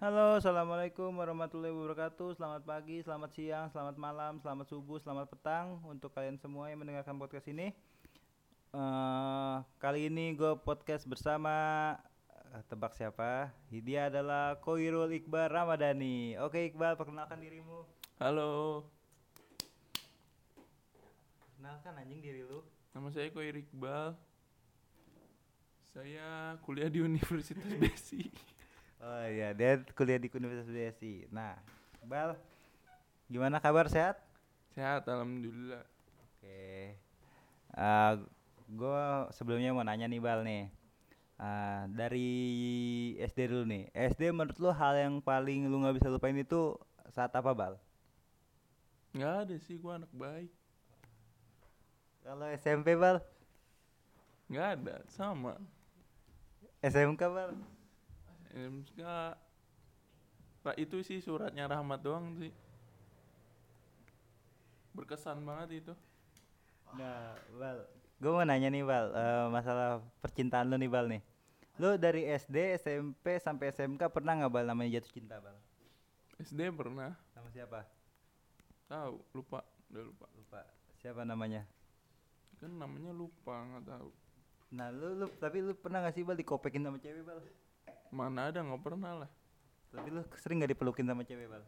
Halo, assalamualaikum warahmatullahi wabarakatuh. Selamat pagi, selamat siang, selamat malam, selamat subuh, selamat petang untuk kalian semua yang mendengarkan podcast ini. Eh, kali ini gue podcast bersama eh, tebak siapa? Dia adalah Koirul Iqbal Ramadhani. Oke Iqbal, perkenalkan dirimu. Halo, Kenalkan anjing diri lu. nama saya Koir Iqbal. Saya kuliah di Universitas Besi. Oh iya, dia kuliah di Universitas BSI. Nah, Iqbal, gimana kabar sehat? Sehat, alhamdulillah. Oke. Eh gue sebelumnya mau nanya nih Bal nih. Eh, dari SD dulu nih. SD menurut lu hal yang paling lu nggak bisa lupain itu saat apa Bal? Nggak ada sih, gua anak baik. Kalau SMP Bal? Nggak ada, sama. SMK Bal? MSK, Pak itu sih suratnya Rahmat doang sih. Berkesan banget itu. Nah, Bal. Gue mau nanya nih Bal, eh, masalah percintaan lu nih Bal nih. Lu dari SD, SMP sampai SMK pernah nggak Bal namanya jatuh cinta Bal? SD pernah, Sama siapa? tahu, lupa, udah lupa. Lupa. Siapa namanya? Kan namanya lupa, nggak tahu. Nah, lu, lu tapi lu pernah gak sih Bal dikopekin sama cewek Bal? Mana ada, nggak pernah lah. Tapi lu sering gak dipelukin sama cewek Bal?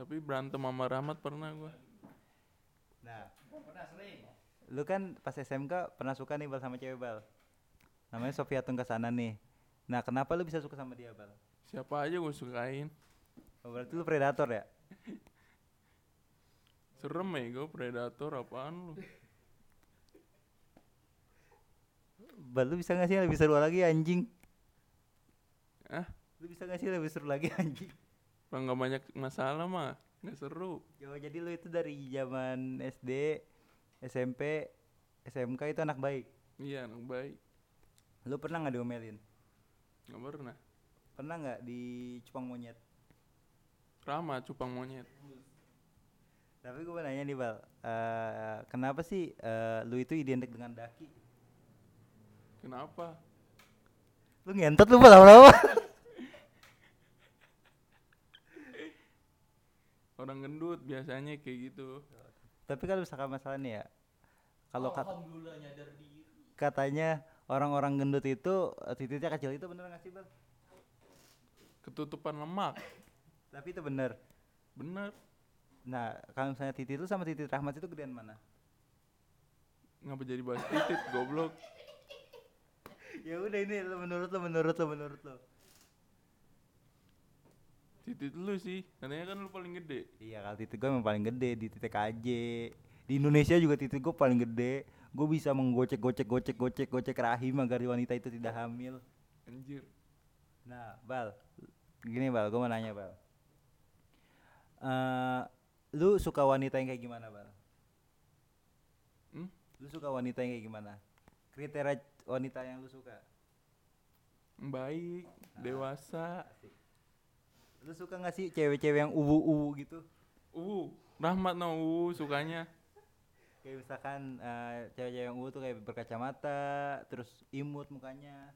Tapi berantem sama Rahmat pernah gua. Nah, pernah sering. Lu kan pas SMK pernah suka nih bal sama cewek bal. Namanya Sofia Tungkasana nih. Nah, kenapa lu bisa suka sama dia bal? Siapa aja gue sukain. Oh, berarti lu predator ya? Serem ya gue predator apaan lu Bal, lu bisa gak sih lebih seru lagi anjing? Ah Lu bisa gak sih lebih seru lagi anjing? Kalau nggak banyak masalah mah nggak seru Yo, jadi lu itu dari zaman SD, SMP, SMK itu anak baik. Iya anak baik Lu pernah nggak diomelin? nggak pernah Pernah nggak dicupang monyet? Rama cupang monyet Tapi gue mau nanya nih bal, Eh, kenapa sih eh, lu itu identik dengan daki? Kenapa? Lu ngentot lu bal lama-lama. Orang gendut biasanya kayak gitu Tapi kalau misalkan masalah nih ya, kalau kat- katanya orang-orang gendut itu eh, titiknya kecil itu bener gak sih bal? Ketutupan lemak Tapi itu bener. Bener Nah kalau misalnya titik itu sama titik rahmat itu gedean mana? Ngapa jadi bahas titit goblok ya udah ini lo menurut lo menurut lo menurut lo. Titit lu sih Katanya kan lu paling gede Iya kalau titik gue emang paling gede di titik AJ. Di Indonesia juga titik gue paling gede. Gue bisa menggocek gocek gocek gocek gocek rahim agar wanita itu tidak hamil. Anjir Nah, Bal, gini Bal, gue mau nanya Bal. Eh, lu suka wanita yang kayak gimana Bal? Hmm? Lu suka wanita yang kayak gimana? Kriteria wanita yang lu suka? Baik Dewasa Lu suka gak sih cewek-cewek yang uwu-uwu gitu? Uh Rahmat no uh, sukanya Kayak misalkan eh, cewek-cewek yang uwu tuh kayak berkacamata, terus imut mukanya.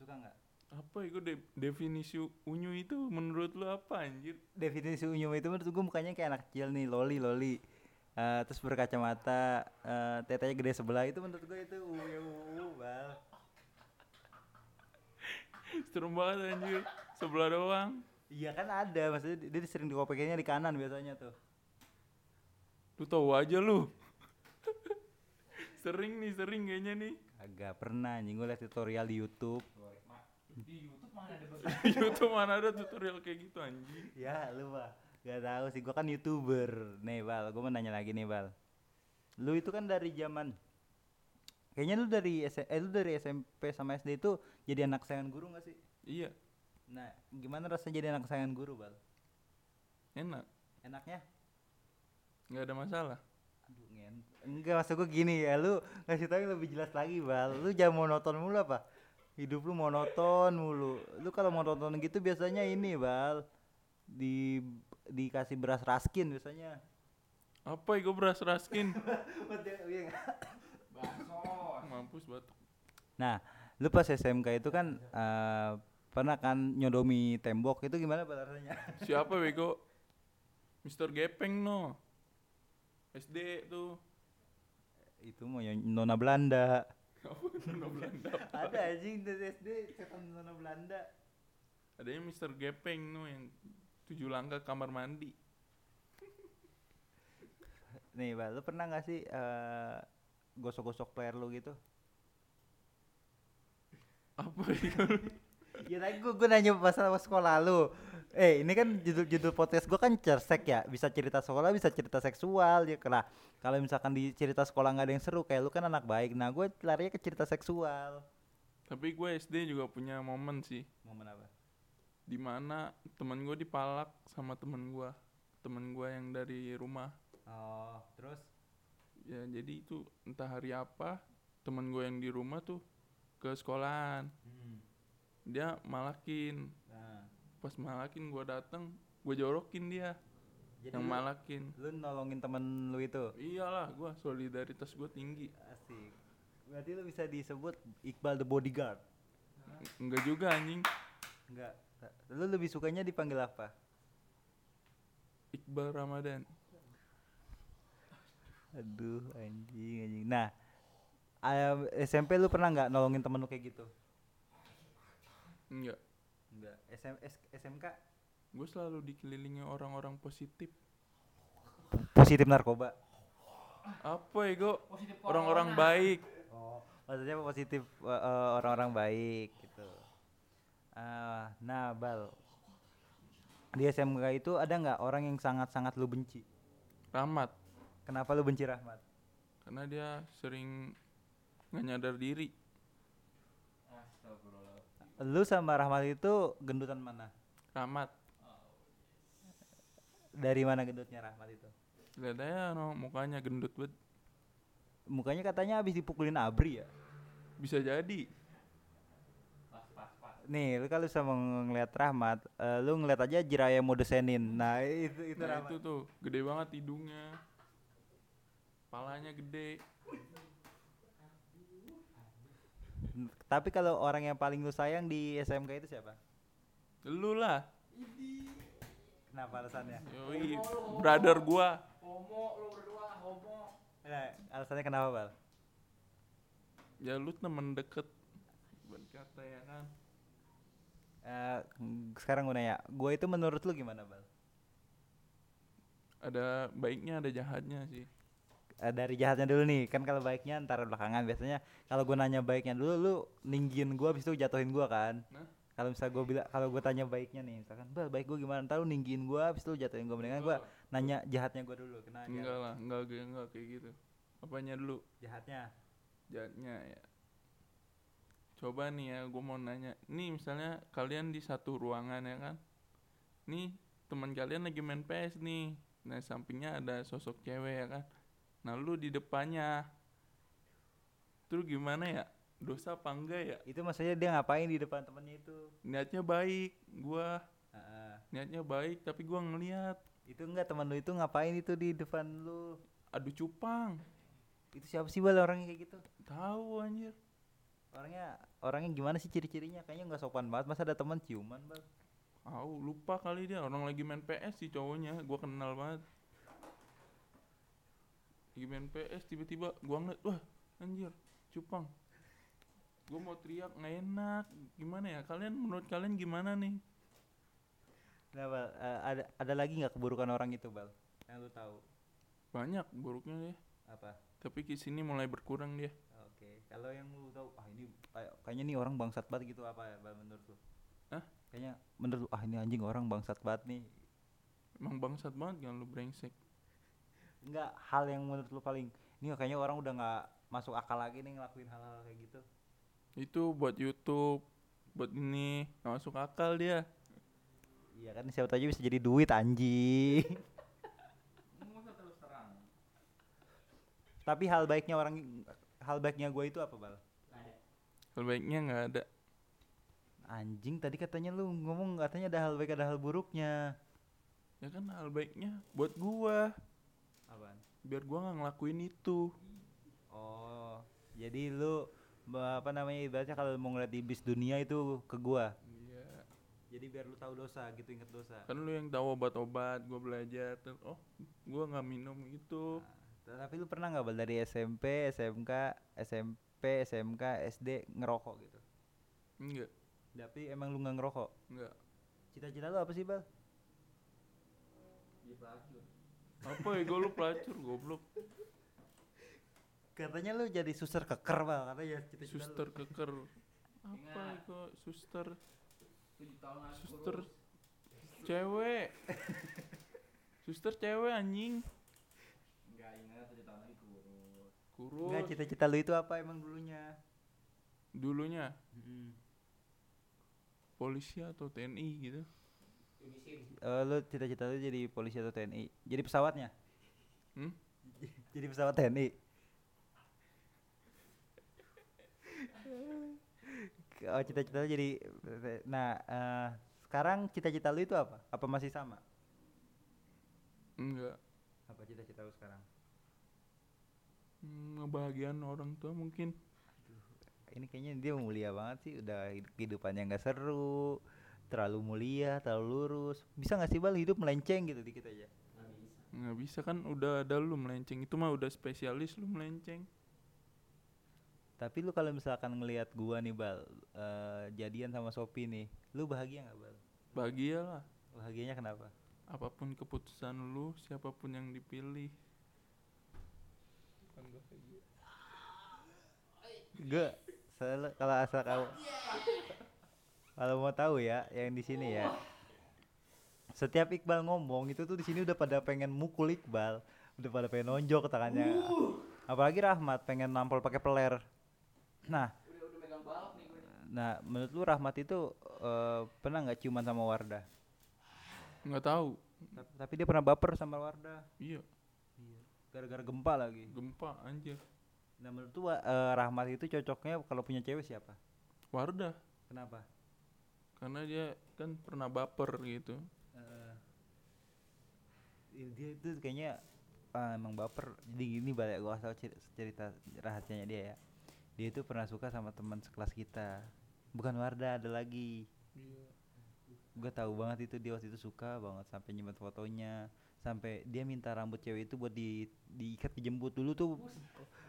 Suka nggak? Apa itu de- definisi unyu itu menurut lu apa anjir? Definisi unyu itu menurut gue mukanya kayak anak kecil nih, loli loli. Eh, terus berkacamata, eh, tetenya gede sebelah. Itu menurut gue itu uwu Bal. Serem banget anjir. Sebelah doang. Iya kan ada, maksudnya dia, sering dikopekinnya di kanan biasanya tuh. Lu tahu aja lu. Sering nih, sering kayaknya nih. Agak pernah anjing. Gue liat tutorial di YouTube. Youtube mana ada tutorial? Kayak gitu anjing? Ya lu bah, gak tahu sih, gue kan youtuber. Nih Bal, gue mau nanya lagi nih Bal. Lu itu kan dari zaman Kayaknya lu dari S- eh, lu dari SMP sama SD itu jadi anak sayangan guru gak sih? Iya Nah, gimana rasanya jadi anak sayangan guru, Bal? enak Enaknya? nggak ada masalah Aduh, ngen. Enggak, maksud gue gini ya, lu ngasih tahu yang lebih jelas lagi, Bal. Lu jangan monoton mulu apa? Hidup lu monoton mulu. Lu kalau monoton gitu biasanya ini, Bal. Di dikasih beras raskin biasanya. apa itu beras raskin Iya mampus batuk Nah, lu pas SMK itu kan eh, pernah kan nyodomi tembok itu gimana rasanya? Siapa bego? Mister Gepeng no. SD tuh. itu mau yang nona Belanda. Apa Nona Belanda? Ada anjing dari SD setan nona Belanda. Adanya Mister Gepeng no yang tujuh langkah kamar mandi. Nih, Bal, lu pernah gak sih eh, gosok-gosok player lu gitu? Apa bego? Ya tadi gue, gue nanya masalah sekolah lu Eh ini kan judul-judul podcast gue kan cersek ya Bisa cerita sekolah, bisa cerita seksual ya Nah kalau misalkan di cerita sekolah nggak ada yang seru Kayak lu kan anak baik Nah gue larinya ke cerita seksual Tapi gue SD juga punya momen sih. Momen apa? Di mana temen gue dipalak sama temen gue. Temen gue yang dari rumah. Oh terus? Ya jadi itu entah hari apa temen gue yang di rumah tuh ke sekolahan. Hmm. Dia malakin. Nah Pas malakin gue dateng, gue jorokin dia Jadi yang lu, malakin. lu nolongin temen lu itu Iyalah, gue solidaritas gue tinggi. Asik Berarti lu bisa disebut Iqbal the bodyguard Enggak juga anjing. Enggak Lu lebih sukanya dipanggil apa? Iqbal Ramadan. Aduh anjing anjing. Nah, ayam- SMP lu pernah nggak nolongin temen lu kayak gitu? Enggak. Enggak. SM, S- SMK Gue selalu dikelilingi orang-orang positif. positif narkoba. Apa ego? Orang-orang baik. Oh, maksudnya positif eh, eh, orang-orang baik gitu. Ah, nah, Bal. Di SMK itu ada nggak orang yang sangat-sangat lu benci? Rahmat. Kenapa lu benci Rahmat? Karena dia sering nggak nyadar diri. Lu sama Rahmat itu gendutan mana? Rahmat. Dari mana gendutnya Rahmat itu? Lihat aja no, mukanya gendut banget. Mukanya katanya habis dipukulin Abri ya. Bisa jadi. Nih, lu kalau sama ngeliat Rahmat, eh, lu ngeliat aja Jiraya mode Senin. Nah, itu itu Nah, Rahmat. itu tuh gede banget hidungnya. Palanya gede. Tapi kalau orang yang paling lu sayang di SMK itu siapa? Lu lah. Kenapa alasannya? Yoi, brother gua. Nah, alasannya kenapa, Bal? Ya lu temen deket. Berkata ya kan. Eh, ng- sekarang gue nanya, gue itu menurut lu gimana, Bal? Ada baiknya ada jahatnya sih. Eh, dari jahatnya dulu nih, kan kalau baiknya ntar belakangan biasanya. Kalau gue nanya baiknya dulu, lu ninggin gue, habis itu jatuhin gue kan? Nah. Kalau misal gue bilang, kalau gue tanya baiknya nih, misalkan, Bal, baik gue gimana? Ntar lu ninggin gue, habis itu jatuhin gue. Mendingan gue nanya jahatnya gue dulu, kenapa? Enggak lah, enggak enggak, enggak kayak gitu. Apanya dulu? Jahatnya. Jahatnya ya. Coba nih ya, gue mau nanya. Nih misalnya kalian di satu ruangan ya kan? Nih teman kalian lagi main PS nih. Nah sampingnya ada sosok cewek ya kan? Nah lu di depannya. Terus gimana ya? Dosa apa enggak ya? Itu maksudnya dia ngapain di depan temennya itu? Niatnya baik, gua Heeh. niatnya baik tapi gua ngeliat itu enggak teman lu itu ngapain itu di depan lu? adu cupang. Itu siapa sih bal orangnya kayak gitu? Tahu anjir. Orangnya orangnya gimana sih ciri-cirinya? Kayaknya nggak sopan banget. Masa ada teman ciuman bal? Tahu lupa kali dia orang lagi main PS sih cowoknya, gua kenal banget. Lagi main PS tiba-tiba gua ngeliat, wah anjir, cupang. Gua mau teriak nggak enak. Gimana ya? Kalian menurut kalian gimana nih? Nah bal, eh, ada ada lagi nggak keburukan orang itu bal? Yang lu tahu Banyak buruknya dia. apa? Tapi di sini mulai berkurang dia. Kalau yang lu tahu, ah ini kayak- kayaknya nih orang bangsat banget gitu apa ya menurut lu? Hah? Kayaknya menurut lu, ah ini anjing orang bangsat banget nih. Emang bangsat banget kan lu brengsek. Enggak hal yang menurut lu paling ini kayaknya orang udah nggak masuk akal lagi nih ngelakuin hal-hal kayak gitu. Itu buat YouTube, buat ini nggak masuk akal dia. Iya kan siapa tahu aja bisa jadi duit anjing. Tapi hal baiknya orang hal baiknya gue itu apa bal? Sebaiknya nggak ada. Anjing tadi katanya lu ngomong katanya ada hal baik ada hal buruknya. Ya kan hal baiknya buat gua, Apaan? biar gua nggak ngelakuin itu. Oh, jadi lu apa namanya ibaratnya kalau mau ngeliat iblis dunia itu ke gua. Iya. Jadi biar lu tahu dosa gitu, inget dosa. kan lu yang tahu obat-obat gue belajar terus oh gue nggak minum gitu Nah, tapi lu pernah nggak bal dari SMP, SMK, SMP, SMK, SD ngerokok gitu? enggak Tapi emang lu nggak ngerokok? enggak Cita-cita lu apa sih bal? apa ya? Gue lu pelacur goblok. Katanya lu jadi suster keker bal, katanya cita-cita lu. suster keker. Apa itu suster? Suster cewek. Suster cewek anjing Enggak ingat tujuh tahun lagi kurus. Kurus Enggak cita-cita lu itu apa emang dulunya? dulunya polisi atau TNI gitu. Eh, lu cita-cita lu jadi polisi atau TNI? Jadi pesawatnya? hmm? jadi pesawat TNI? oh cita-cita lu jadi nah eh, sekarang cita-cita lu itu apa? Apa masih sama? enggak Apa cita-cita lu sekarang? Ngebahagiain orang tua mungkin Ini kayaknya dia mulia banget sih, udah hidup- kehidupannya nggak seru, terlalu mulia, terlalu lurus. Bisa nggak sih bal hidup melenceng gitu dikit aja? Nggak bisa. kan udah ada lu melenceng itu mah udah spesialis lu melenceng Tapi lu kalau misalkan ngelihat gua nih bal, eh, jadian sama Sopi nih, lu bahagia nggak bal? bahagia lah Bahagianya kenapa? apa pun keputusan lu siapa pun yang dipilih Bukan gua kayak gitu. Gue selalu kalau asal kamu kalau mau tahu ya yang di sini ya. Setiap Iqbal ngomong itu tuh di sini udah pada pengen mukul Iqbal. Udah pada pengen nonjok tangannya. Apalagi Rahmat pengen nampol pakai peler. Nah. Udah udah megang balok nih gue. nah menurut lu Rahmat itu eh, pernah nggak ciuman sama Wardah? Nggak tahu. Tap- tapi dia pernah baper sama Wardah. Iya gara-gara gempa lagi. Gempa anjir. Nah menurut lu eh, Rahmat itu cocoknya kalau punya cewek siapa? Wardah. Kenapa? Karena dia kan pernah baper gitu. Eh, dia itu kayaknya ah, emang baper. Jadi gini balik gua cer- cerita rahasianya dia ya. Dia itu pernah suka sama teman sekelas kita. Bukan Wardah ada lagi. Gue tahu banget itu dia waktu itu suka banget sampai nyimpen fotonya sampai dia minta rambut cewek itu buat di diikat dijemput. Dulu tuh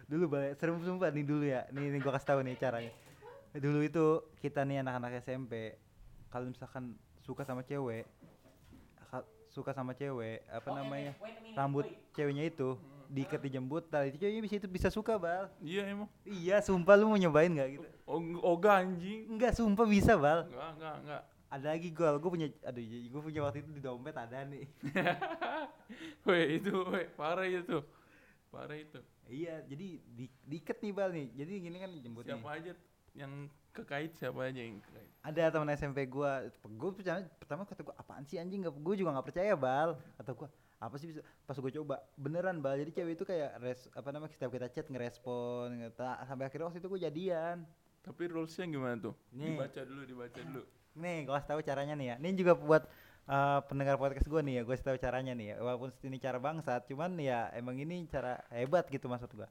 dulu balik serem sumpah nih dulu ya. Nih, nih gua kasih tahu nih caranya. Dulu itu kita nih anak-anak SMP kalau misalkan suka sama cewek ka- suka sama cewek apa Oke, namanya wait minute, rambut wait. ceweknya itu diikat dijemput tadi itu ceweknya bisa itu bisa suka bal. Iya emang. Iya sumpah lu mau nyobain nggak gitu? Oh, oga anjing. Enggak sumpah bisa bal. Enggak enggak enggak ada lagi gol gue punya aduh gue punya waktu itu di dompet ada nih. Weh itu weh parah itu parah itu. Iya jadi di, diikat nih bal nih. Jadi gini kan jemput nih. Siapa aja yang kekait siapa aja yang kekait? Ada teman SMP gua. Gue pertama, pertama kata gua apaan sih anjing? Gue juga nggak percaya bal. Kata gua apa sih bisa? Pas gue coba beneran bal. Jadi cewek itu kayak res apa namanya setiap kita chat ngerespon ngeta, sampai akhirnya waktu itu gue jadian. Tapi rulesnya gimana tuh? Nih. dibaca dulu dibaca dulu nih gue tahu caranya nih ya ini juga buat uh, pendengar podcast gue nih ya gue tahu caranya nih ya walaupun ini cara bangsat cuman ya emang ini cara hebat gitu maksud gua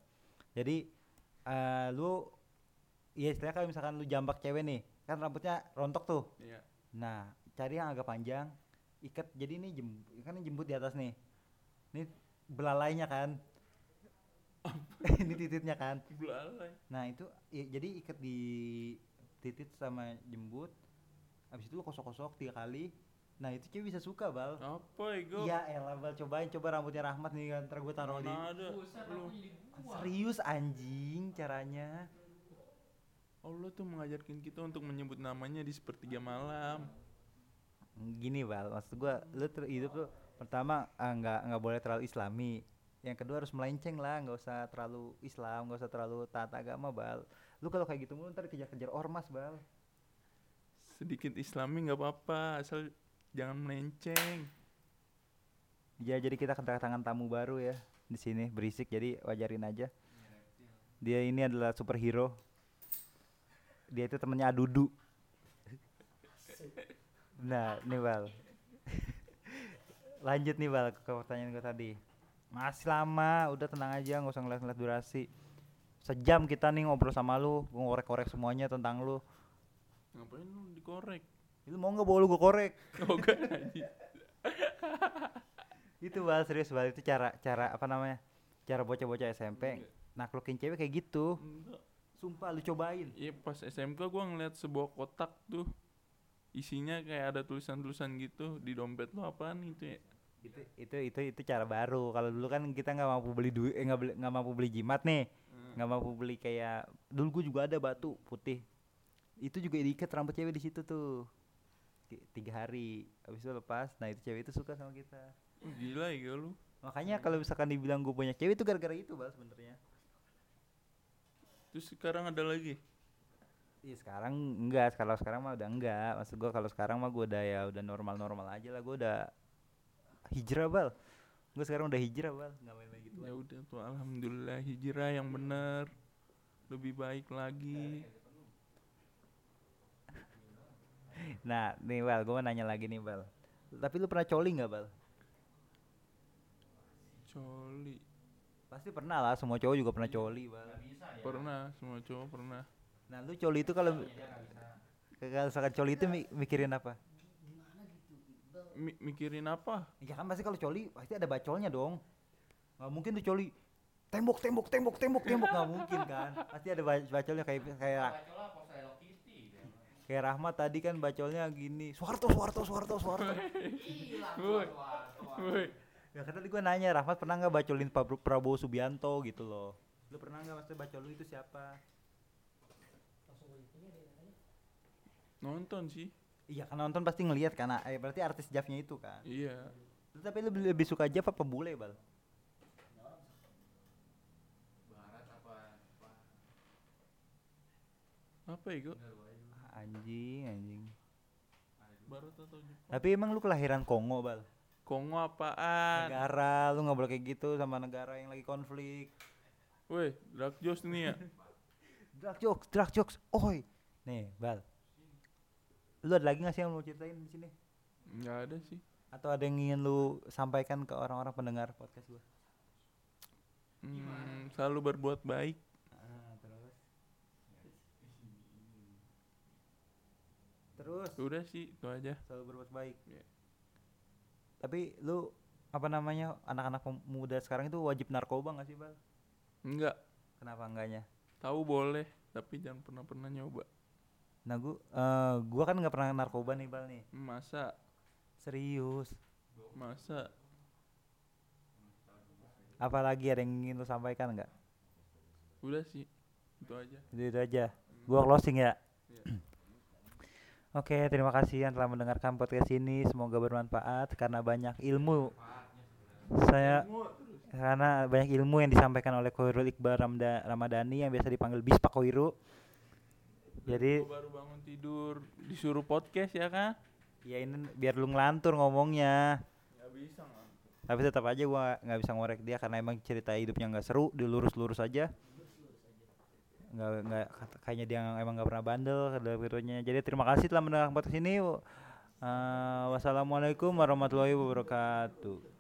jadi uh, lu ya istilahnya kalau misalkan lu jambak cewek nih kan rambutnya rontok tuh iya Nah, cari yang agak panjang, ikat jadi ini jem, kan ini jembut di atas nih. Ini belalainya kan. ini titiknya kan. belalai Nah, itu i- jadi ikat di titik sama jembut. Habis itu lu kosok-kosok tiga kali. Nah, itu cewek bisa suka, Bal. apa ego? Iya, elah Bal, cobain coba rambutnya Rahmat nih kan, ntar gue taruh di ada? Lu. Serius anjing caranya. Allah tuh mengajarkan kita untuk menyebut namanya di sepertiga malam. Gini bal. Maksud gua lu ter hidup tuh pertama ah, nggak nggak boleh terlalu islami. Yang kedua harus melenceng lah. Nggak usah terlalu Islam nggak usah terlalu taat agama bal. Lu kalau kayak gitu mulu ntar kejar-kejar ormas bal sedikit islami nggak apa-apa asal jangan melenceng. Ya jadi kita kedatangan tamu baru ya di sini berisik jadi wajarin aja. Dia ini adalah superhero. Dia itu temennya Adudu. Nah nih bal. Lanjut nih bal ke pertanyaan gue tadi. Masih lama. Udah tenang aja nggak usah ngeliat-ngeliat durasi. Sejam kita nih ngobrol sama lu gua ngorek-ngorek semuanya tentang lu ngapain lu dikorek Lu mau nggak bawa lu gue korek? Oh enggak anjing. itu bal serius bal itu cara cara apa namanya? Cara bocah-bocah SMP naklukin cewek kayak gitu. Enggak. Sumpah lu cobain. Iya pas SMK gua ngeliat sebuah kotak tuh isinya kayak ada tulisan-tulisan gitu di dompet lu apaan itu ya? Itu itu itu itu cara baru. Kalau dulu kan kita nggak mampu beli duit, eh nggak beli nggak mampu beli jimat nih. nggak mampu beli kayak dulu gue juga ada batu putih itu juga diikat rambut cewek di situ tuh. Ti- tiga hari. Habis itu lepas. Nah itu cewek itu suka sama kita. Oh, gila ya lu. makanya kalau misalkan dibilang gue banyak cewek itu gara-gara itu bal sebenarnya. Terus sekarang ada lagi. Iya sekarang enggak. Kalau sekarang mah udah enggak. Maksud gue kalau sekarang mah gue udah ya udah normal-normal aja lah. Gue udah hijrah bal. Gue sekarang udah hijrah bal. Nggak main-main gitu Ya udah tuh. Alhamdulillah hijrah yang bener. Lebih baik lagi. Nah nih bal gue mau nanya lagi nih bal. Tapi lu pernah coli nggak bal? Coli. pasti pernah lah semua cowok juga pernah coli bal. Pernah, semua cowok pernah. nah lu coli itu kalau kalau misalkan coli itu mi- mikirin apa? Mi- mikirin apa? ya kan pasti kalau coli pasti ada bacolnya dong. Nggak mungkin tuh coli tembok tembok tembok tembok tembok. Nggak mungkin kan. Pasti ada ba- bacolnya kayak kayak kayak Rahmat tadi kan bacolnya gini Soeharto Soeharto Soeharto Soeharto Hilang Woi. Woi, ya kan tadi gue nanya Rahmat pernah nggak bacolin Pak Prabowo Subianto gitu loh lu pernah nggak maksudnya bacol lu itu siapa nonton sih. iya kan nonton pasti ngelihat karena eh berarti artis Javnya itu kan Iya. Lu tapi lu lebih, lebih suka Jav apa bule bal Barat apa? apa? Apa ya, Go? Anjing anjing Barat atau Jepang? tapi emang lu kelahiran Kongo bal Kongo apaan? negara lu nggak boleh kayak gitu sama negara yang lagi konflik Woi, Dark Josh nih ya. drag jokes drag jokes oi nih bal lu ada lagi nggak sih yang mau ceritain di sini Enggak ada sih. atau ada yang ingin lu sampaikan ke orang-orang pendengar podcast gua Hmm, selalu berbuat baik. Ah, terus terus Udah sih, itu aja. selalu berbuat baik Iya. tapi lu apa namanya anak-anak pemuda sekarang itu wajib narkoba nggak sih bal Enggak. kenapa enggaknya Tahu boleh, tapi jangan pernah-pernah nyoba. nah gua eh, gua kan nggak pernah narkoba nih bal nih Masa? serius Masa? apalagi ada yang ingin lu sampaikan nggak Udah sih. Itu aja. itu, itu aja gua closing ya Iya. Oke, terima kasih yang telah mendengarkan podcast ini. Semoga bermanfaat karena banyak ilmu. Saya karena banyak ilmu yang disampaikan oleh Koirul Iqbal Ramda, Ramadhani yang biasa dipanggil Bis Pak Koiru. Jadi Gua baru bangun tidur disuruh podcast ya kan? ya ini biar lu ngelantur ngomongnya. Gak bisa ngantuk. Tapi tetap aja gua nggak bisa ngorek dia karena emang cerita hidupnya nggak seru, dilurus-lurus aja. Nggak nggak kayaknya dia emang nggak pernah bandel dalam videonya. Jadi terima kasih telah mendengarkan podcast ini. Uh, wassalamualaikum warahmatullahi wabarakatuh.